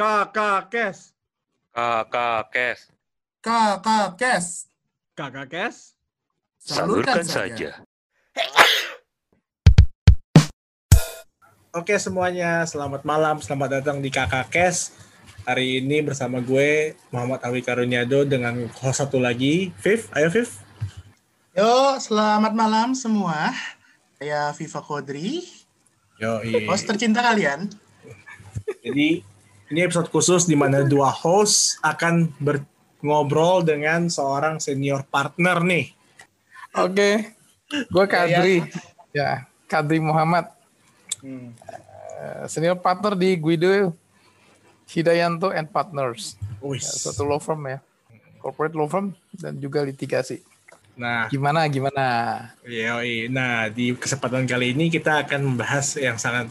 Kakak Kes. Kakak Kes. Kakak Kes. Kakak Kes. Salurkan saja. Oke semuanya, selamat malam, selamat datang di Kakak Kes. Hari ini bersama gue Muhammad Awi Karunyado dengan host satu lagi, Viv. Ayo Viv. Yo, selamat malam semua. Saya Viva Kodri, Yo, host tercinta kalian. Jadi ini episode khusus di mana dua host akan ngobrol dengan seorang senior partner nih. Oke, gue Kadri, ya Kadri Muhammad, Hmm. Eh, senior partner di Guido Hidayanto and Partners, Wih. ya, suatu law firm ya, corporate law firm dan juga litigasi. Nah, Gimana gimana? Yoi. Nah, di kesempatan kali ini kita akan membahas yang sangat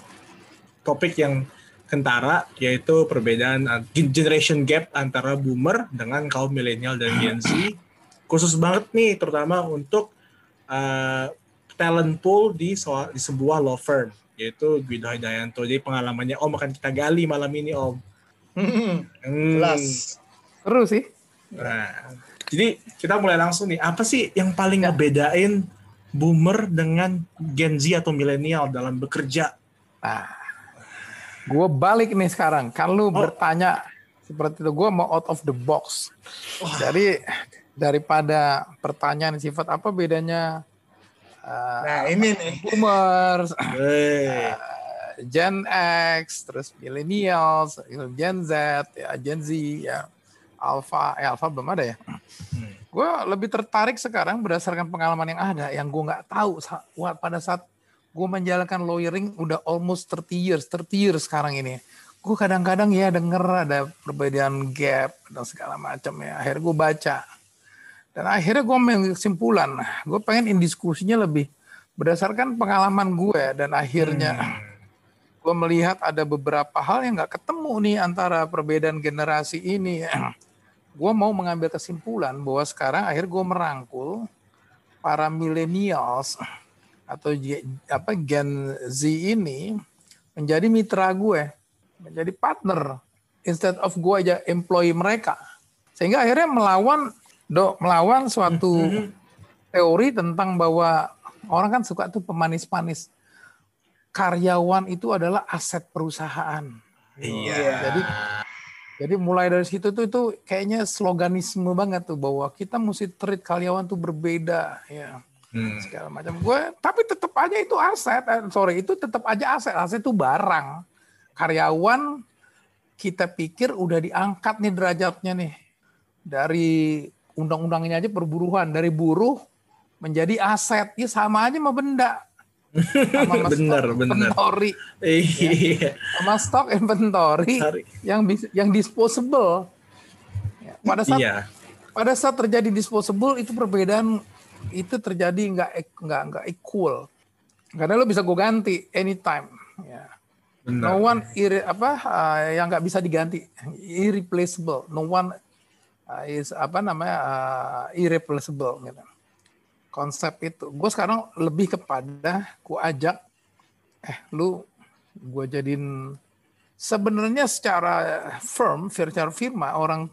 topik yang kentara, yaitu perbedaan generation gap antara boomer dengan kaum milenial dan Gen Z. Khusus banget nih, terutama untuk uh, talent pool di, soal, di sebuah law firm, yaitu Guido Hidayanto. Jadi pengalamannya Om akan kita gali malam ini Om. Hmm, Hmm. jelas. Seru sih. Nah, jadi kita mulai langsung nih. Apa sih yang paling ngebedain boomer dengan Gen Z atau milenial dalam bekerja? Nah, gue balik nih sekarang. Kan lu bertanya seperti itu, gue mau out of the box. Jadi daripada pertanyaan sifat apa bedanya uh, Nah, ini nih. boomers, Eh, Gen X, terus millennials, Gen Z, ya Gen Z, ya Alpha, eh Alpha belum ada ya. Hmm. Gue lebih tertarik sekarang berdasarkan pengalaman yang ada, yang gue nggak tahu pada saat gue menjalankan lawyering udah almost 30 years, 30 years sekarang ini. Gue kadang-kadang ya denger ada perbedaan gap dan segala macam ya. Akhirnya gue baca. Dan akhirnya gue mengambil kesimpulan, gue pengen in diskusinya lebih berdasarkan pengalaman gue dan akhirnya gue melihat ada beberapa hal yang nggak ketemu nih antara perbedaan generasi ini. gue mau mengambil kesimpulan bahwa sekarang akhir gue merangkul para millennials atau apa Gen Z ini menjadi mitra gue, menjadi partner instead of gue aja employee mereka. Sehingga akhirnya melawan do melawan suatu teori tentang bahwa orang kan suka tuh pemanis-manis karyawan itu adalah aset perusahaan. Iya. Jadi jadi mulai dari situ tuh itu kayaknya sloganisme banget tuh bahwa kita mesti treat karyawan tuh berbeda ya Hmm. segala macam. Gue tapi tetap aja itu aset. Eh, sorry itu tetap aja aset. Aset itu barang. Karyawan kita pikir udah diangkat nih derajatnya nih dari undang-undangnya aja perburuhan dari buruh menjadi aset. Ya sama aja sama benda. Sama bener. inventory, Iya. sama stock inventory Sorry. yang yang disposable. Ya, pada saat Iya. pada saat terjadi disposable itu perbedaan itu terjadi nggak nggak nggak equal. Karena lo bisa gue ganti anytime ya. Benar. no one irre- apa uh, yang nggak bisa diganti. Irreplaceable. No one uh, is apa namanya uh, irreplaceable gitu. Konsep itu. Gue sekarang lebih kepada gue ajak eh lu gue jadiin sebenarnya secara firm secara firma orang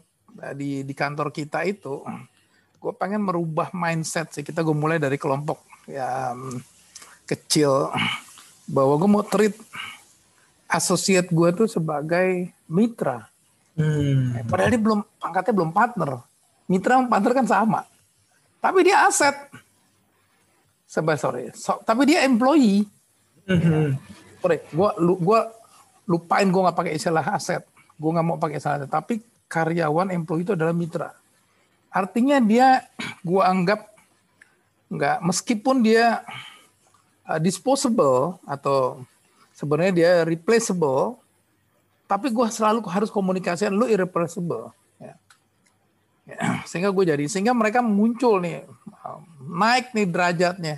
di di kantor kita itu gue pengen merubah mindset sih. Kita gue mulai dari kelompok ya kecil. Bahwa gue mau treat associate gue tuh sebagai mitra. Hmm. padahal dia belum pangkatnya belum partner. Mitra sama partner kan sama. Tapi dia aset. Seba, sorry. So- tapi dia employee. Hmm. sorry gue lu gua lupain gue nggak pakai istilah aset. Gue nggak mau pakai istilah aset. Tapi karyawan employee itu adalah mitra artinya dia gue anggap nggak meskipun dia uh, disposable atau sebenarnya dia replaceable tapi gue selalu harus komunikasikan lu irreplaceable. Ya. Ya, sehingga gue jadi sehingga mereka muncul nih uh, naik nih derajatnya.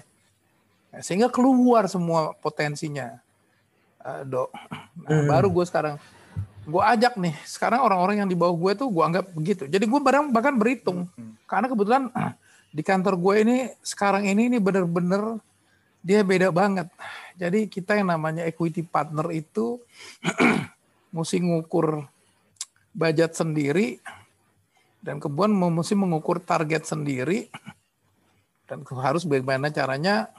Ya, sehingga keluar semua potensinya. Uh, dok Nah, baru gue sekarang gue ajak nih sekarang orang-orang yang di bawah gue tuh gue anggap begitu. Jadi gue barang bahkan berhitung. Karena kebetulan ah, di kantor gue ini sekarang ini ini bener-bener dia beda banget. Jadi kita yang namanya equity partner itu mesti ngukur budget sendiri dan kemudian mesti mengukur target sendiri dan harus bagaimana caranya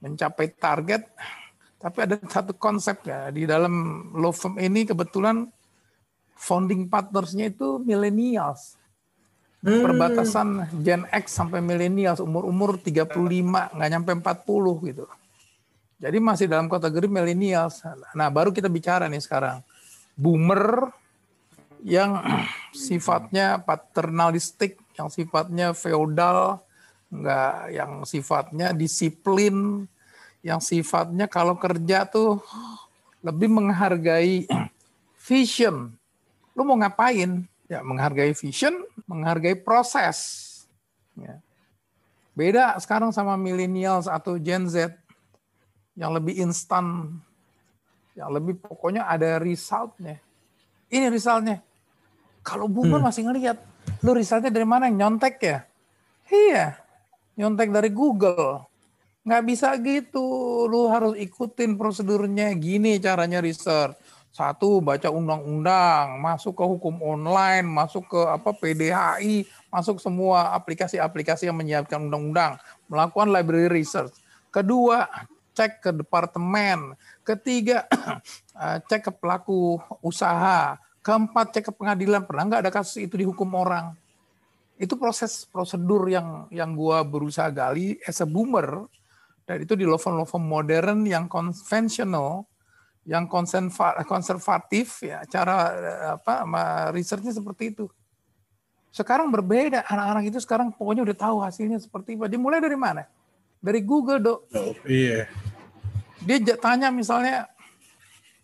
mencapai target tapi ada satu konsep ya di dalam law firm ini kebetulan founding partnersnya itu millennials Hmm. perbatasan Gen X sampai millennials umur-umur 35 nggak nyampe 40 gitu. Jadi masih dalam kategori millennials. Nah, baru kita bicara nih sekarang. Boomer yang sifatnya paternalistik, yang sifatnya feodal, nggak yang sifatnya disiplin, yang sifatnya kalau kerja tuh lebih menghargai vision. Lu mau ngapain? Ya, menghargai vision, menghargai proses. Ya. Beda sekarang sama millennials atau Gen Z yang lebih instan, yang lebih pokoknya ada resultnya. Ini resultnya. Kalau boomer Hmm. masih ngelihat, lu resultnya dari mana? Nyontek ya? Iya, nyontek dari Google. Nggak bisa gitu, lu harus ikutin prosedurnya. Gini caranya research. Satu, baca undang-undang, masuk ke hukum online, masuk ke apa PDHI, masuk semua aplikasi-aplikasi yang menyiapkan undang-undang, melakukan library research. Kedua, cek ke departemen. Ketiga, eh, cek ke pelaku usaha. Keempat, cek ke pengadilan. Pernah nggak ada kasus itu dihukum orang? Itu proses prosedur yang yang gua berusaha gali as a boomer. Dan itu di firm modern yang konvensional, yang konserva- konservatif ya cara eh, apa researchnya seperti itu. Sekarang berbeda, anak-anak itu sekarang pokoknya udah tahu hasilnya seperti apa. Dimulai dari mana? Dari Google, Dok. Oh, iya. Dia tanya misalnya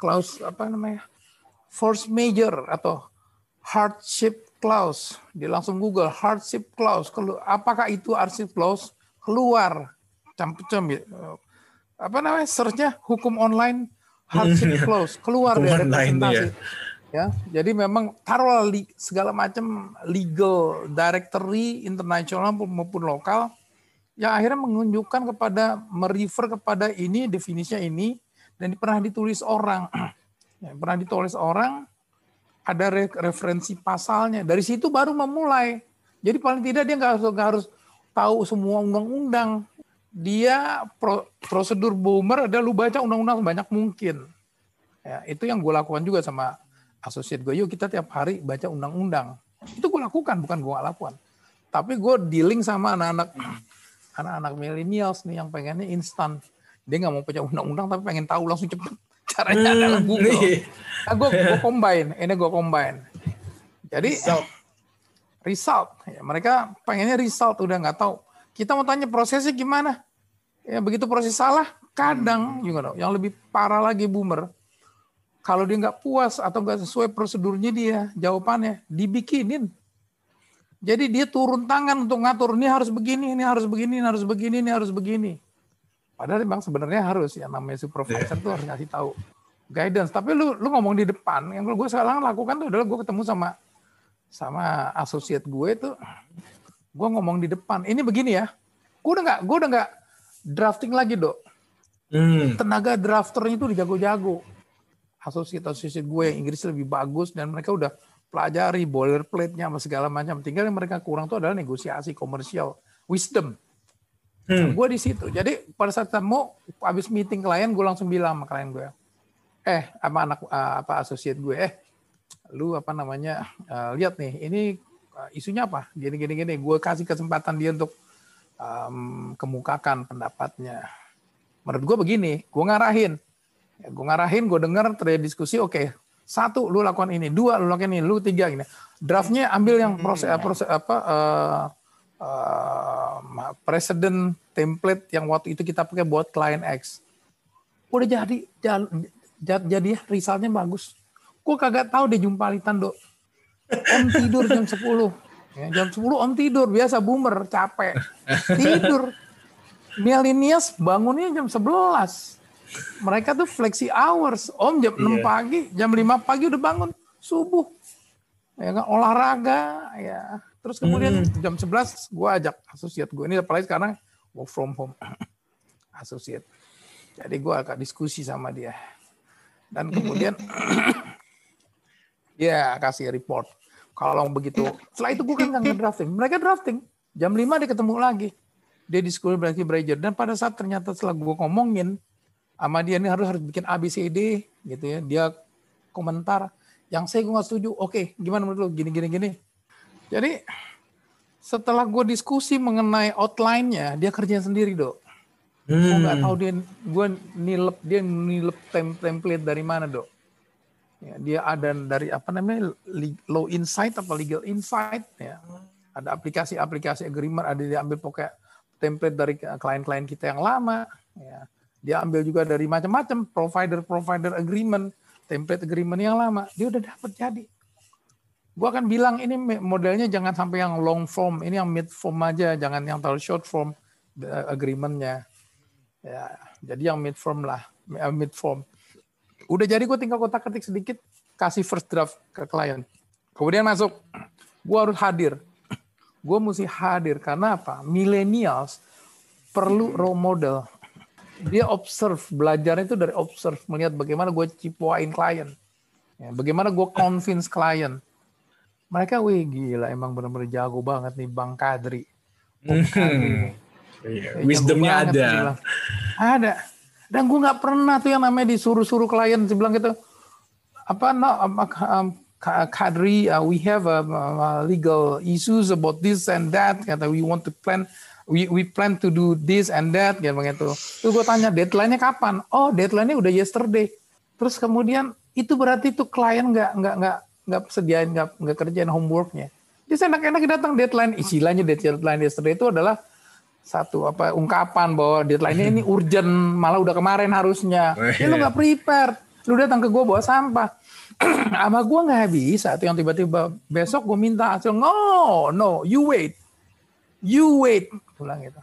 clause apa namanya? force major atau hardship clause. Dia langsung Google hardship clause. Apakah itu hardship clause? Keluar. Campur-cam ya. Apa namanya? Searchnya hukum online hardship clause. Keluar Hukum dari online, representasi. Ya, jadi memang taruh segala macam legal directory internasional maupun lokal yang akhirnya menunjukkan kepada merefer kepada ini definisinya ini dan pernah ditulis orang ya, pernah ditulis orang ada re- referensi pasalnya dari situ baru memulai jadi paling tidak dia nggak harus nggak harus tahu semua undang-undang dia pro- prosedur boomer adalah lu baca undang-undang sebanyak mungkin. Ya itu yang gue lakukan juga sama asosiat gue yuk kita tiap hari baca undang-undang. Itu gue lakukan bukan gue lakukan. Tapi gue dealing sama anak-anak anak-anak millennials nih yang pengennya instan. Dia nggak mau baca undang-undang tapi pengen tahu langsung cepet. Caranya Hmm, adalah Google. iya. nah, gue gue combine ini gue combine. Jadi Result. result. Ya, mereka pengennya result udah nggak tahu. Kita mau tanya prosesnya gimana ya begitu proses salah kadang you know, yang lebih parah lagi boomer. Kalau dia nggak puas atau nggak sesuai prosedurnya dia jawabannya dibikinin. Jadi dia turun tangan untuk ngatur ini harus begini ini harus begini ini harus begini ini harus begini. Padahal memang sebenarnya harus ya namanya supervisor tuh harus ngasih tahu guidance. Tapi lu lu ngomong di depan yang gue sekarang lakukan tuh adalah gue ketemu sama sama asosiat gue itu gue ngomong di depan ini begini ya. Gue udah nggak gue udah nggak drafting lagi dok. Hmm. tenaga drafternya itu dijago-jago. Asosiat-asosiat gue yang Inggris lebih bagus dan mereka udah pelajari boilerplate-nya sama segala macam. Tinggal yang mereka kurang itu adalah negosiasi komersial wisdom. Hmm. gue di situ. Jadi pada saat mau habis meeting klien gue langsung bilang sama klien gue eh sama anak eh, apa asosiat gue eh lu apa namanya eh, lihat nih ini eh, isunya apa? Gini gini gini. Gue kasih kesempatan dia untuk em, kemukakan pendapatnya. Menurut gue begini gue ngarahin. Ya, gue ngarahin gue dengar terjadi diskusi oke. Satu lu lakukan ini. Dua lu lakukan ini. Lu tiga gini. Draftnya ambil yang proses, proses apa eh, eh, presiden template yang waktu itu kita pakai buat klien X. Udah jadi jadi ya, resultnya bagus. Gue kagak tahu deh jumpalitan dok om tidur jam 10 ya, jam 10 om tidur biasa boomer capek. Tidur. Millennials bangunnya jam 11 mereka tuh flexi hours. Om jam 6 Iya. pagi jam 5 pagi udah bangun subuh. Ya kan olahraga ya. Terus kemudian jam 11 gue ajak asosiat gue ini apalagi sekarang work from home. Asosiat. Jadi gue agak diskusi sama dia. Dan kemudian Ya, kasih report. Kalau begitu, setelah itu gue kan nggak nge-drafting. Mereka drafting. Jam 5 dia ketemu lagi. Dia di school berarti belajar. Dan pada saat ternyata setelah gue ngomongin, sama dia ini harus harus bikin ABCD gitu ya. Dia komentar, yang saya gue nggak setuju. Oke, gimana menurut lu? Gini, gini, gini. Jadi setelah gue diskusi mengenai outline-nya, dia kerja sendiri dok. Gue nggak tahu dia, gue nilep dia nilep tem- template dari mana dok. Ya, dia ada dari apa namanya law insight apa legal insight ya. Ada aplikasi-aplikasi agreement, ada dia ambil pokoknya template dari klien-klien kita yang lama. Ya. Dia ambil juga dari macam-macam provider-provider agreement, template agreement yang lama. Dia udah dapat jadi. Gua akan bilang ini modelnya jangan sampai yang long form, ini yang mid form aja, jangan yang terlalu short form eh, agreementnya. Ya, jadi yang mid form lah, eh, mid form. Udah jadi gue tinggal kotak ketik sedikit, kasih first draft ke klien. Kemudian masuk, gue harus hadir. Gue mesti hadir karena apa? Millennials perlu role model. Dia observe, belajarnya itu dari observe, melihat bagaimana gue cipuain klien. Ya, bagaimana gue convince klien. Mereka, wih gila, emang benar-benar jago banget nih Bang Kadri. Om Kadri nih. Iya, Wisdomnya ada. Ada. Dan gue nggak pernah tuh yang namanya disuruh-suruh klien, bilang gitu. Apa no, um, um, Ka- Kadri, uh, we have um, uh, legal issues about this and that. Kata we want to plan, we we plan to do this and that, gitu begitu. Terus gue tanya deadline-nya kapan? Oh, deadline-nya udah yesterday. Terus kemudian itu berarti tuh klien nggak nggak nggak nggak sediain nggak nggak kerjain homeworknya. Dia enak-enak datang deadline. Istilahnya deadline yesterday itu adalah satu apa ungkapan bahwa deadline-nya ini urgent malah udah kemarin harusnya. Ya lu nggak prepare lu datang ke gue bawa sampah. Sama gue nggak bisa tuh yang tiba-tiba besok gue minta hasil. No no you wait. You wait. Gua bilang gitu.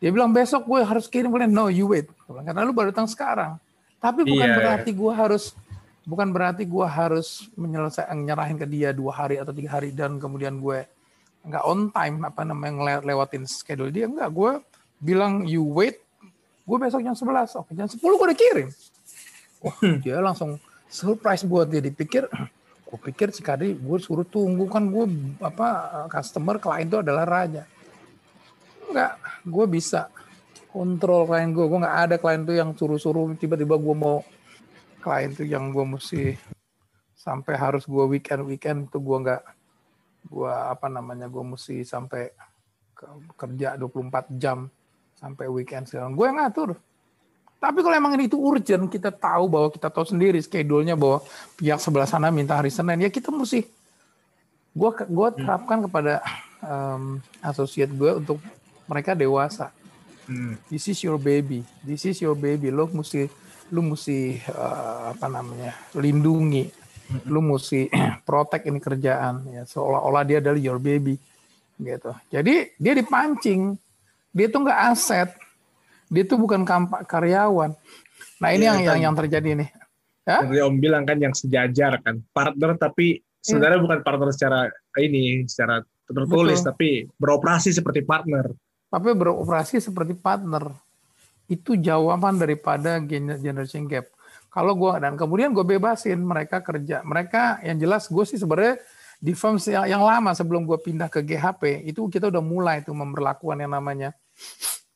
Dia bilang besok gue harus kirim kalian. No you wait. Gua bilang, karena lu baru datang sekarang. Tapi bukan Iya. berarti gue harus bukan berarti gue harus menyelesaikan nyerahin ke dia dua hari atau tiga hari dan kemudian gue nggak on time apa namanya lewatin schedule dia. Enggak gue bilang you wait. Gue besok jam 11 oke jam 10 gue udah kirim wah dia langsung surprise buat dia. Dipikir gue pikir si Kadri gue suruh tunggu. Kan gue apa customer klien itu adalah raja. Enggak gue bisa kontrol klien gue gue nggak ada klien tuh yang suruh-suruh tiba-tiba gue mau klien tuh yang gue mesti sampai harus gue weekend weekend tuh gue nggak gua apa namanya gue mesti sampai ke- kerja 24 jam sampai weekend segala gue yang ngatur. Tapi kalau emang ini itu urgent kita tahu bahwa kita tahu sendiri schedule-nya bahwa pihak sebelah sana minta hari Senin ya kita mesti gue gua terapkan kepada em, associate gue untuk mereka dewasa. Hmm. this is your baby. This is your baby. Lo mesti lu mesti eh, apa namanya lindungi lu mesti protect ini kerjaan ya. Seolah-olah dia adalah your baby gitu. Jadi dia dipancing. Dia tuh nggak aset. Dia tuh bukan karyawan. Nah ini Iya, yang yang kan. yang terjadi nih. Ya? Yang tadi Om bilang kan yang sejajar kan, partner tapi sebenarnya bukan partner secara ini, secara tertulis, Betul. tapi beroperasi seperti partner. tapi beroperasi seperti partner itu jawaban daripada gen- generation gap. Kalau gua dan kemudian gue bebasin mereka kerja. Mereka yang jelas gue sih sebenarnya di firm yang, yang lama sebelum gue pindah ke GHP itu kita udah mulai tuh memperlakukan yang namanya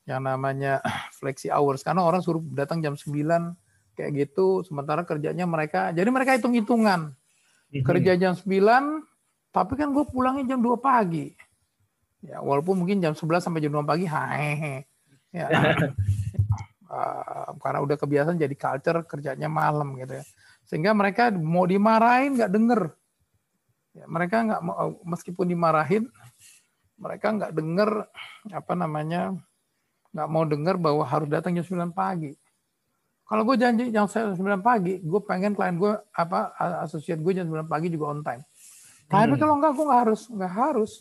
yang namanya flexi hours. Karena orang suruh datang jam 9 kayak gitu. Sementara kerjanya mereka jadi mereka hitung-hitungan. Mhm. kerja jam 9 tapi kan gue pulangnya jam 2 pagi. Ya walaupun mungkin jam 11 sampai jam 2 pagi hehehe ya Eh, karena udah kebiasaan jadi culture kerjanya malam gitu ya. Sehingga mereka mau dimarahin nggak denger. Ya, mereka nggak mau meskipun dimarahin mereka nggak denger apa namanya nggak mau denger bahwa harus datang jam 9 pagi. Kalau gue janji jam 9 pagi gue pengen klien gue apa asosiat gue jam 9 pagi juga on time. Tapi Hmm. kalau enggak gue nggak harus nggak harus.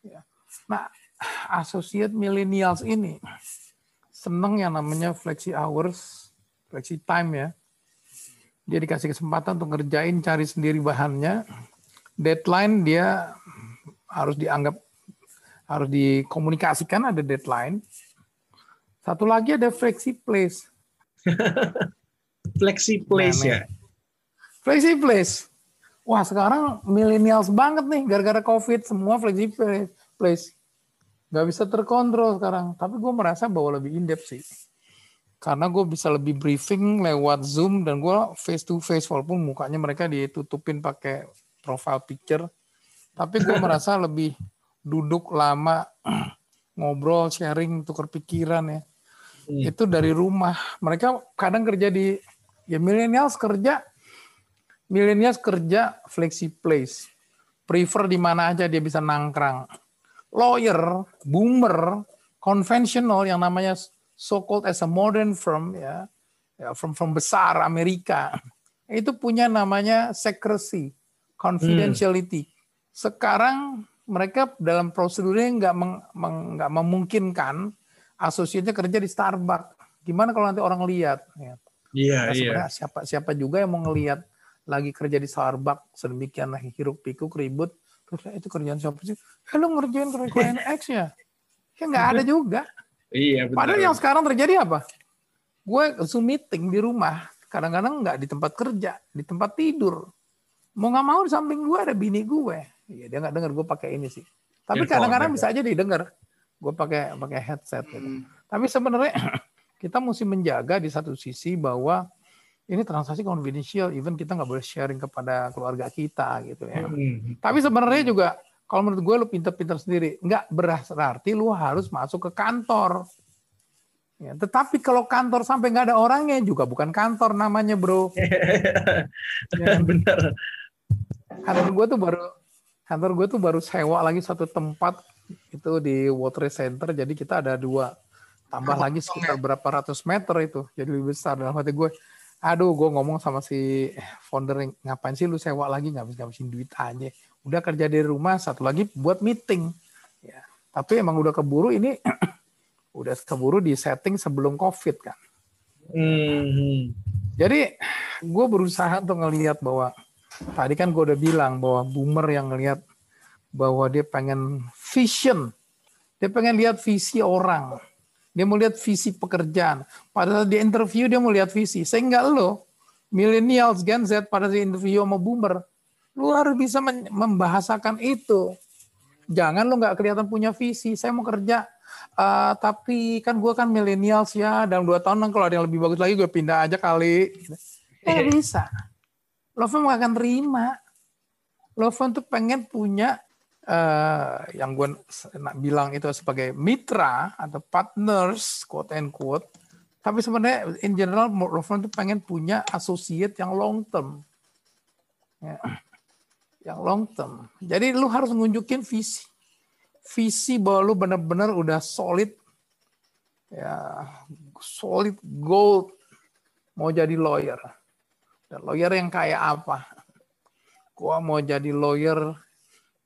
Ya. nah asosiat millennials ini seneng yang namanya flexi hours flexi time ya. Dia dikasih kesempatan untuk ngerjain cari sendiri bahannya. Deadline dia harus dianggap harus dikomunikasikan ada deadline. Satu lagi ada flexi place. Flexi place Nah, ya. Flexi place. Wah sekarang millennials banget nih gara-gara covid semua flexible place nggak bisa terkontrol sekarang. Tapi gue merasa bahwa lebih in depth sih. Karena gue bisa lebih briefing lewat zoom dan gue face to face walaupun mukanya mereka ditutupin pakai profile picture. Tapi gue merasa lebih duduk lama ngobrol sharing tukar pikiran ya. Hmm. itu dari rumah. Mereka kadang kerja di ya millennials kerja millennials kerja flexi place. Prefer di mana aja dia bisa nangkrang lawyer boomer konvensional yang namanya so called as a modern firm ya, ya from from besar Amerika. Itu punya namanya secrecy confidentiality. Sekarang mereka dalam prosedurnya nggak nggak memungkinkan asosiatnya kerja di Starbucks. Gimana kalau nanti orang lihat ya. Iya, Nah, iya. sebenarnya siapa siapa juga yang mau ngelihat lagi kerja di Starbucks sedemikian hiruk pikuk ribut terus "Eh, itu kerjaan siapa sih? Eh, lu ngerjain klien X ya? Ya nggak ada juga. Iya, benar. Padahal yang sekarang terjadi apa? Gue Zoom meeting di rumah, kadang-kadang nggak di tempat kerja, di tempat tidur. Mau nggak mau di samping gue ada bini gue. Iya dia nggak dengar gue pakai ini sih. Tapi kadang-kadang earphone. bisa aja didengar. Gue pakai pakai headset. Gitu. Hmm. Tapi sebenarnya kita mesti menjaga di satu sisi bahwa ini transaksi confidential, even kita nggak boleh sharing kepada keluarga kita gitu ya. Hmm. Tapi sebenarnya juga kalau menurut gue lu pinter-pinter sendiri, nggak berarti lu harus masuk ke kantor. Ya, tetapi kalau kantor sampai nggak ada orangnya juga bukan kantor namanya bro. Ya, benar. kantor gue tuh baru kantor gue tuh baru sewa lagi satu tempat itu di World Trade Center. Jadi kita ada dua tambah lagi sekitar berapa ratus meter itu. Jadi lebih besar dalam hati gue. Aduh, gue ngomong sama si founder ngapain sih lu sewa lagi nggak bisa ngabisin duit aja. Udah kerja dari rumah, satu lagi buat meeting. Ya. Tapi emang udah keburu ini, udah keburu di setting sebelum COVID kan. Hmm. Jadi gue berusaha untuk ngelihat bahwa tadi kan gue udah bilang bahwa boomer yang ngelihat bahwa dia pengen vision, dia pengen lihat visi orang, dia mau lihat visi pekerjaan. Pada saat di interview dia mau lihat visi. Sehingga lo millennials Gen Z pada saat interview sama boomer, lu harus bisa membahasakan itu. Jangan lo nggak kelihatan punya visi. Saya mau kerja, eh, tapi kan gue kan millennials ya. Dalam dua tahun kalau ada yang lebih bagus lagi gue pindah aja kali. Nggak bisa. Loven nggak akan terima. Loven tuh pengen punya eh, yang gue bilang itu sebagai mitra atau partners quote and quote. Tapi sebenarnya in general Loven tuh pengen punya associate yang long term. Ya. Yang long term. Jadi lu harus nunjukin visi. Visi bahwa lu benar-benar udah solid ya solid gold mau jadi lawyer. Dan lawyer yang kayak apa? Gua mau jadi lawyer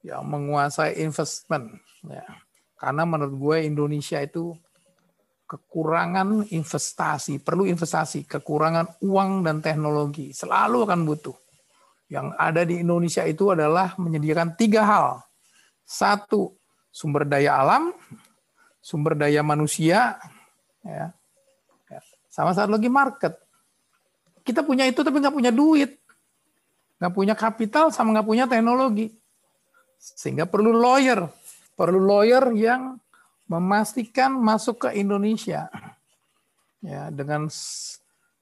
yang menguasai investment. Ya. Karena menurut gue Indonesia itu kekurangan investasi, perlu investasi, kekurangan uang dan teknologi, selalu akan butuh. Yang ada di Indonesia itu adalah menyediakan tiga hal. Satu, sumber daya alam, sumber daya manusia, ya, Ya. sama satu lagi market. Kita punya itu tapi nggak punya duit, nggak punya kapital sama nggak punya teknologi, sehingga perlu lawyer, perlu lawyer yang memastikan masuk ke Indonesia, ya dengan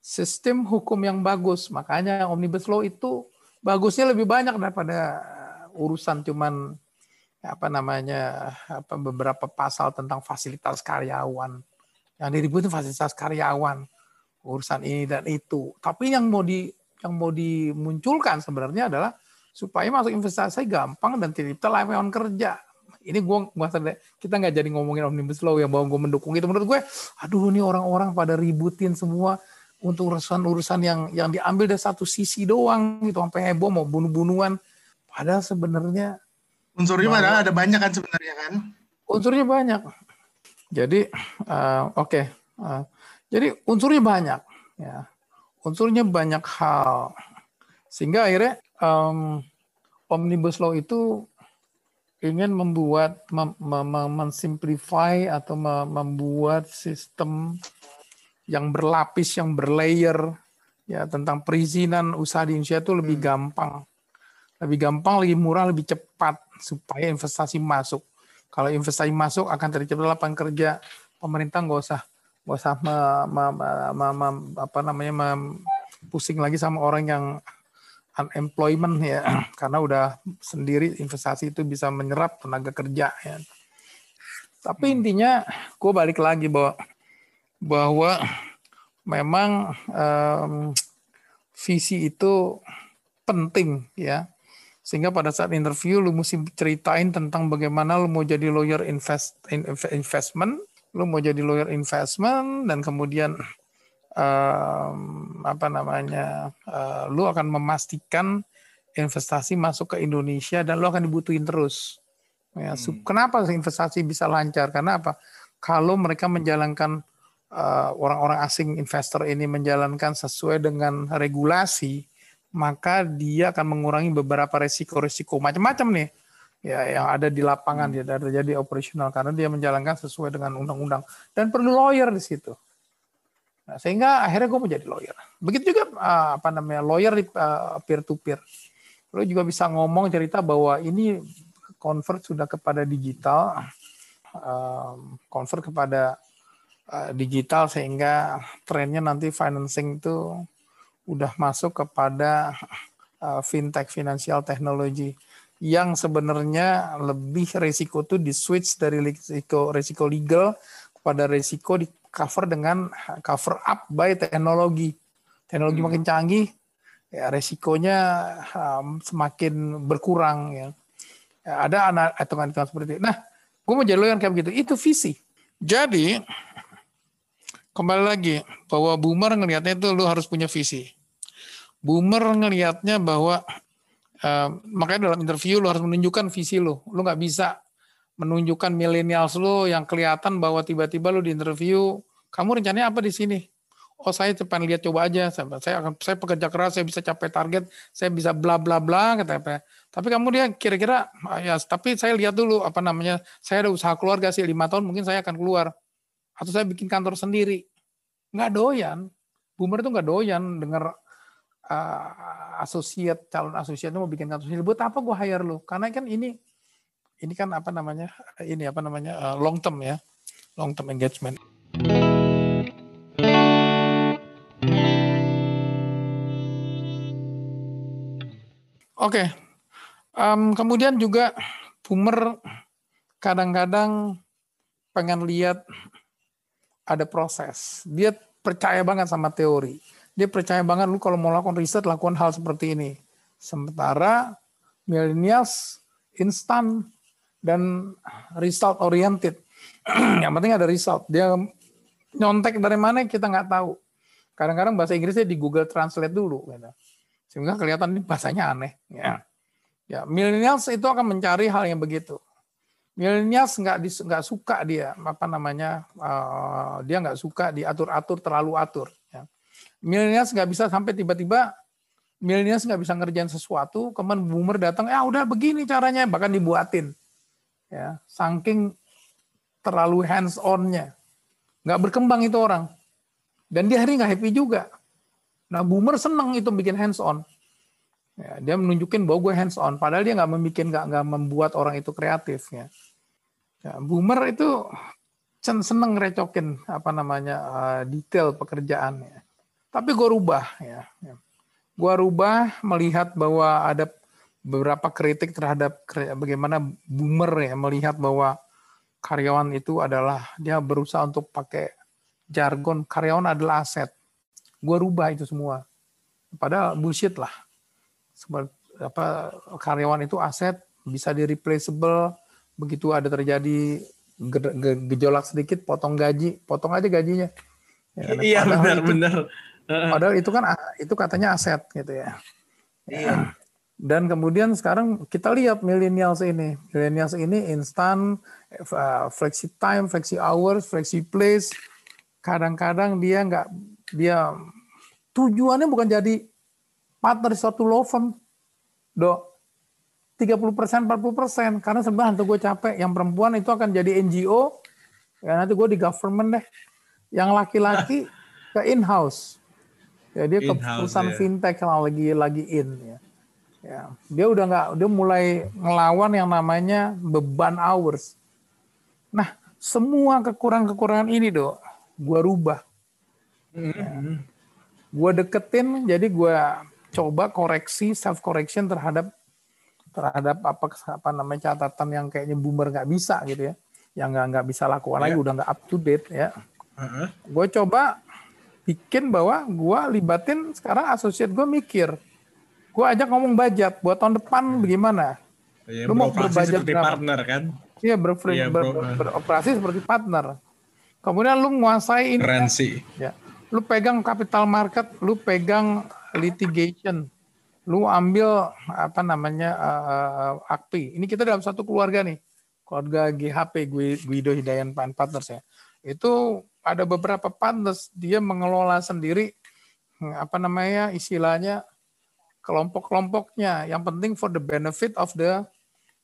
sistem hukum yang bagus. Makanya omnibus law itu bagusnya lebih banyak daripada urusan cuman apa namanya apa beberapa pasal tentang fasilitas karyawan. Yang diributin fasilitas karyawan urusan ini dan itu. Tapi yang mau di yang mau dimunculkan sebenarnya adalah supaya masuk investasi gampang dan tercipta lapangan kerja ini gua gua- kita nggak jadi ngomongin omnibus law yang bahwa gue mendukung itu menurut gue aduh ini orang-orang pada ributin semua untuk urusan-urusan yang yang diambil dari satu sisi doang gitu sampai heboh mau bunuh-bunuhan padahal sebenarnya Unsurnya padahal ada banyak kan sebenarnya kan. unsurnya banyak. Jadi eh, oke, Eh, jadi unsurnya banyak, ya. Unsurnya banyak hal, sehingga akhirnya em, omnibus law itu ingin membuat mem, mem, mensimplify atau mem- membuat sistem yang berlapis, yang berlayer, ya tentang perizinan usaha di Indonesia itu lebih gampang, lebih gampang, lebih murah, lebih cepat supaya investasi masuk. Kalau investasi masuk akan tercipta lapangan kerja. Pemerintah nggak usah nggak usah me, me, me, me, me, apa namanya me, pusing lagi sama orang yang unemployment ya karena udah sendiri investasi itu bisa menyerap tenaga kerja ya. Tapi intinya gue balik lagi bahwa bahwa memang um, visi itu penting ya sehingga pada saat interview lu mesti ceritain tentang bagaimana lu mau jadi lawyer invest investment lu mau jadi lawyer investment dan kemudian um, apa namanya uh, lu akan memastikan investasi masuk ke Indonesia dan lu akan dibutuhin terus ya hmm. kenapa investasi bisa lancar karena apa kalau mereka menjalankan uh, orang-orang asing investor ini menjalankan sesuai dengan regulasi maka dia akan mengurangi beberapa resiko-resiko macam-macam nih ya yang ada di lapangan hmm. ya terjadi operasional karena dia menjalankan sesuai dengan undang-undang dan perlu lawyer di situ. Nah, sehingga akhirnya gue menjadi lawyer. Begitu juga uh, apa namanya lawyer di uh, peer to peer. Lo juga bisa ngomong cerita bahwa ini convert sudah kepada digital, um, convert kepada digital sehingga trennya nanti financing itu udah masuk kepada fintech financial technology yang sebenarnya lebih resiko tuh di switch dari resiko resiko legal kepada resiko di cover dengan cover up by teknologi teknologi hmm. makin canggih ya resikonya um, semakin berkurang ya, ya ada hitungan-hitungan seperti itu nah gue mau jadi yang kayak begitu itu visi jadi kembali lagi bahwa boomer ngelihatnya itu lu harus punya visi. Boomer ngelihatnya bahwa uh, makanya dalam interview lu harus menunjukkan visi lu. Lu nggak bisa menunjukkan millennials lu yang kelihatan bahwa tiba-tiba lu di interview, kamu rencananya apa di sini? Oh saya cepat lihat coba aja, saya akan saya pekerja keras, saya bisa capai target, saya bisa bla bla bla kata apa. Tapi kamu dia kira-kira ah, ya tapi saya lihat dulu apa namanya, saya ada usaha keluarga sih lima tahun mungkin saya akan keluar atau saya bikin kantor sendiri. Nggak doyan. Boomer itu nggak doyan denger uh, asosiat calon asosiat itu mau bikin kantor sendiri. Buat apa gue hire lo? Karena kan ini ini kan apa namanya ini apa namanya uh, long term ya, long term engagement. Oke, okay. um, kemudian juga boomer kadang-kadang pengen lihat ada proses. Dia percaya banget sama teori. Dia percaya banget lu kalau mau lakukan riset lakukan hal seperti ini. Sementara millennials instan dan result oriented. yang penting ada result. Dia nyontek dari mana kita nggak tahu. Kadang-kadang bahasa Inggrisnya di Google Translate dulu, gitu. sehingga kelihatan ini bahasanya aneh. Ya, ya millennials itu akan mencari hal yang begitu milenials nggak nggak suka dia apa namanya uh, dia nggak suka diatur-atur terlalu atur ya. milenials nggak bisa sampai tiba-tiba milenials nggak bisa ngerjain sesuatu kemudian boomer datang ya udah begini caranya bahkan dibuatin ya saking terlalu hands onnya nggak berkembang itu orang dan dia hari nggak happy juga nah boomer seneng itu bikin hands on Ya, dia menunjukin bahwa gue hands on, padahal dia nggak membuat nggak nggak membuat orang itu kreatif. Ya. ya boomer itu seneng recokin apa namanya uh, detail pekerjaannya. Tapi gue rubah ya. Gue rubah melihat bahwa ada beberapa kritik terhadap bagaimana boomer ya melihat bahwa karyawan itu adalah dia berusaha untuk pakai jargon karyawan adalah aset. Gue rubah itu semua. Padahal bullshit lah apa karyawan itu aset bisa di replaceable begitu ada terjadi gejolak sedikit potong gaji potong aja gajinya ya, kan? iya benar itu, benar padahal itu kan itu katanya aset gitu ya iya. Dan kemudian sekarang kita lihat millennials ini millennials ini instan uh, flexi time flexi hours flexi place kadang-kadang dia nggak dia tujuannya bukan jadi partner suatu law firm, do 30 persen, 40 persen. Karena sebenarnya nanti gue capek. Yang perempuan itu akan jadi NGO, ya nanti gue di government deh. Yang laki-laki ke in-house. Ya dia ke perusahaan yeah. fintech yang lagi lagi in ya. Ya, dia udah nggak, dia mulai ngelawan yang namanya beban hours. Nah, semua kekurangan-kekurangan ini dok, gua rubah. Mm-hmm. Gua deketin, jadi gua coba koreksi self correction terhadap terhadap apa apa namanya catatan yang kayaknya boomer nggak bisa gitu ya, yang nggak nggak bisa lakukan lagi, Ya. udah nggak up to date ya. Heeh. Gue coba bikin bahwa gue libatin sekarang asosiat gue mikir, gue ajak ngomong budget buat tahun depan bagaimana? Ya, Lu mau berbudget seperti berapa? partner kan. Iya berfri- Iya, ber- ber- beroperasi seperti partner. Kemudian lu menguasai ini, sih. ya. Lu pegang capital market, lu pegang litigation, lu ambil apa namanya uh, akpi. Ini kita dalam satu keluarga nih, keluarga GHP Gui- Guido Hidayan Pan Partners ya. Itu ada beberapa partners dia mengelola sendiri hmm, apa namanya istilahnya kelompok-kelompoknya. Yang penting for the benefit of the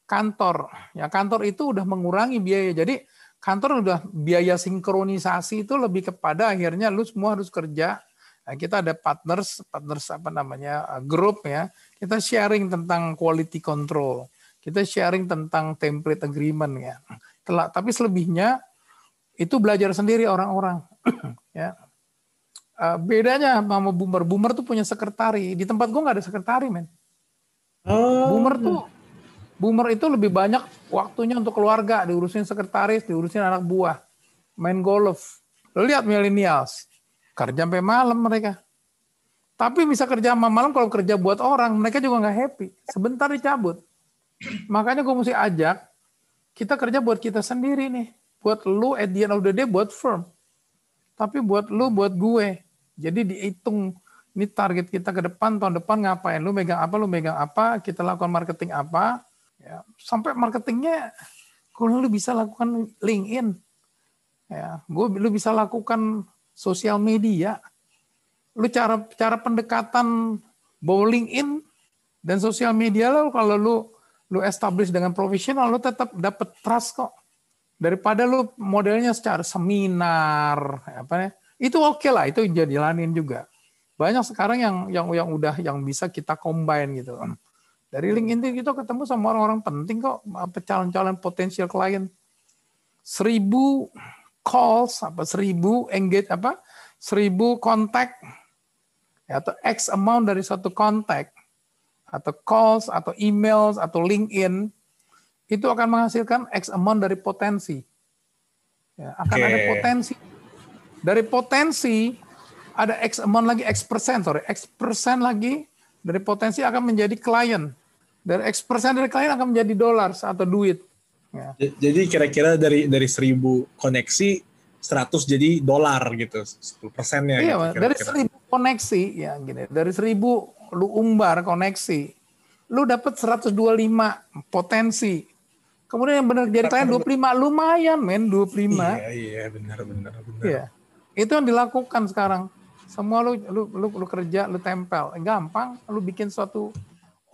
kantor. Ya kantor itu udah mengurangi biaya. Jadi kantor udah biaya sinkronisasi itu lebih kepada akhirnya lu semua harus kerja. Nah, kita ada partners, partners apa namanya uh, grup ya. Kita sharing tentang quality control. Kita sharing tentang template agreement ya. Tapi selebihnya itu belajar sendiri orang-orang. ya. Uh, bedanya sama boomer, boomer tuh punya sekretari. Di tempat gua nggak ada sekretari men. Oh. Boomer tuh boomer itu lebih banyak waktunya untuk keluarga, diurusin sekretaris, diurusin anak buah, main golf. Lo lihat millennials, kerja sampai malam mereka. Tapi bisa kerja sama malam kalau kerja buat orang, mereka juga nggak happy. Sebentar dicabut. Makanya gue mesti ajak, kita kerja buat kita sendiri nih. Buat lu at the end of the day, buat firm. Tapi buat lu, buat gue. Jadi dihitung, ini target kita ke depan, tahun depan ngapain. Lu megang apa, lu megang apa, kita lakukan marketing apa. Ya, sampai marketingnya, kalau lu bisa lakukan LinkedIn. Ya, gue lu bisa lakukan sosial media. Lu cara cara pendekatan bowling in dan sosial media lo kalau lu lu establish dengan profesional lu tetap dapat trust kok daripada lu modelnya secara seminar apa ya itu oke lah itu jadi jalanin juga banyak sekarang yang yang yang udah yang bisa kita combine gitu dari LinkedIn kita ketemu sama orang-orang penting kok apa calon-calon potensial klien seribu calls apa seribu engage apa seribu kontak ya, atau X amount dari satu kontak atau calls atau emails atau LinkedIn itu akan menghasilkan X amount dari potensi. Ya, akan Oke. ada potensi. Dari potensi ada X amount lagi X persen, sorry, X persen lagi dari potensi akan menjadi klien. Dari X persen dari klien akan menjadi dolar atau duit. Ya. Jadi kira-kira dari dari 1000 koneksi 100 jadi dolar gitu 10 persennya Iya, gitu, dari seribu koneksi ya gini, dari seribu lu umbar koneksi, lu dapat 125 potensi. Kemudian yang benar jadi klien 25 lumayan men 25. Iya, iya benar benar benar. Iya. Itu yang dilakukan sekarang. Semua lu lu lu, lu kerja, lu tempel. Gampang, lu bikin suatu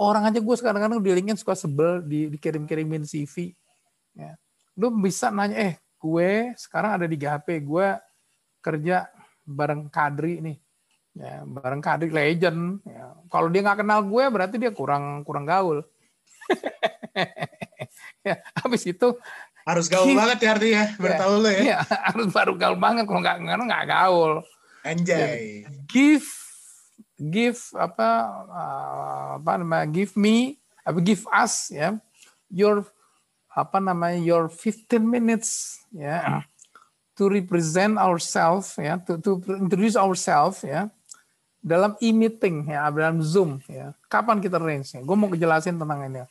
orang aja gue sekarang kadang di LinkedIn suka sebel di dikirim-kirimin CV. Ya. Lu bisa nanya, eh gue sekarang ada di GHP, gue kerja bareng Kadri nih. Ya, bareng Kadri legend. Ya. Kalau dia nggak kenal gue berarti dia kurang kurang gaul. ya, habis itu Harus gaul Ki- banget ya artinya, bertahu lu ya. Iya, harus baru gaul banget. Kalau nggak nggak nggak gaul. Anjay. Give give apa uh, apa namanya give me apa give us ya. Your apa namanya your 15 minutes ya. To represent ourselves ya. To, to introduce ourselves ya. Dalam e-meeting ya. Dalam zoom ya. Kapan kita range nya gue mau kejelasin tentang ini.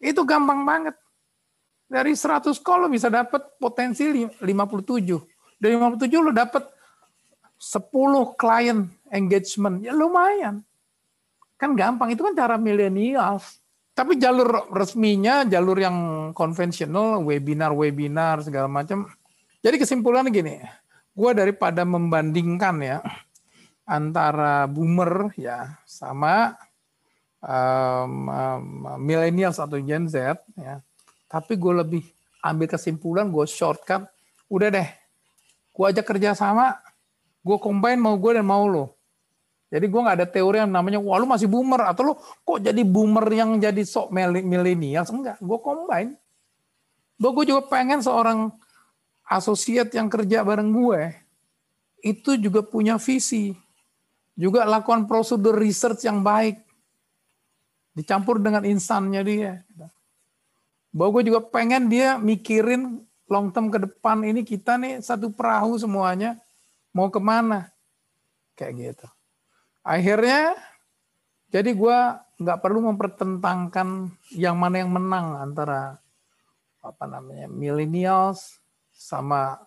Itu gampang banget dari 100 call lo bisa dapat potensi li- 57 dari 57 lo dapat 10 klien engagement. Ya lumayan. Kan gampang itu kan cara milenial tapi jalur resminya jalur yang konvensional webinar webinar segala macam. Jadi kesimpulannya gini gue daripada membandingkan ya antara boomer ya sama um, um, millennials atau Gen Z ya tapi gue lebih ambil kesimpulan gue shortcut udah deh gue ajak kerja sama gue combine mau gue dan mau lo Jadi gue nggak ada teori yang namanya, wah lu masih boomer atau lu kok jadi boomer yang jadi sok milenial? Enggak, gue combine. Gue juga pengen seorang asosiat yang kerja bareng gue itu juga punya visi, juga lakukan prosedur research yang baik, dicampur dengan insannya dia. Bahwa gue juga pengen dia mikirin long term ke depan ini kita nih satu perahu semuanya mau ke mana kayak gitu. Akhirnya jadi gue nggak perlu mempertentangkan yang mana yang menang antara apa namanya millennials sama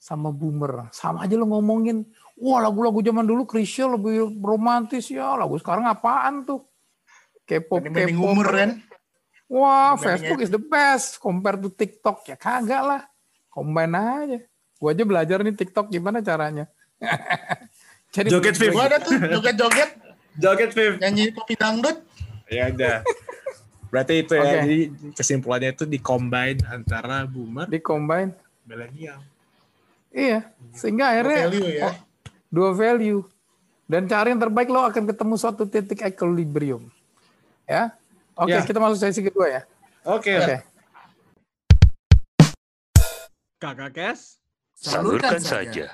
sama boomer. Sama aja lo ngomongin, wah lagu-lagu zaman dulu Krisya lebih romantis ya, lagu sekarang apaan tuh? K-pop. umur kan. Wah, Bandingnya Facebook is the best compare to TikTok. Ya kagak lah. Combine aja. Gua aja belajar nih TikTok gimana caranya. Jadi Joget, Viv. Gua ada tuh joget-joget, Joget, Viv. nyanyi kopi dangdut. Ya udah. Berarti itu ya. Oke. Jadi kesimpulannya itu di combine antara boomer di combine. milenial. Iya. Sehingga akhirnya Value ya. oh, dua value. Dan cari yang terbaik lo akan ketemu suatu titik equilibrium. Ya. Oke, Ya. kita masuk sesi kedua ya. Oke. Oke. Kakak Kes. Salurkan saja.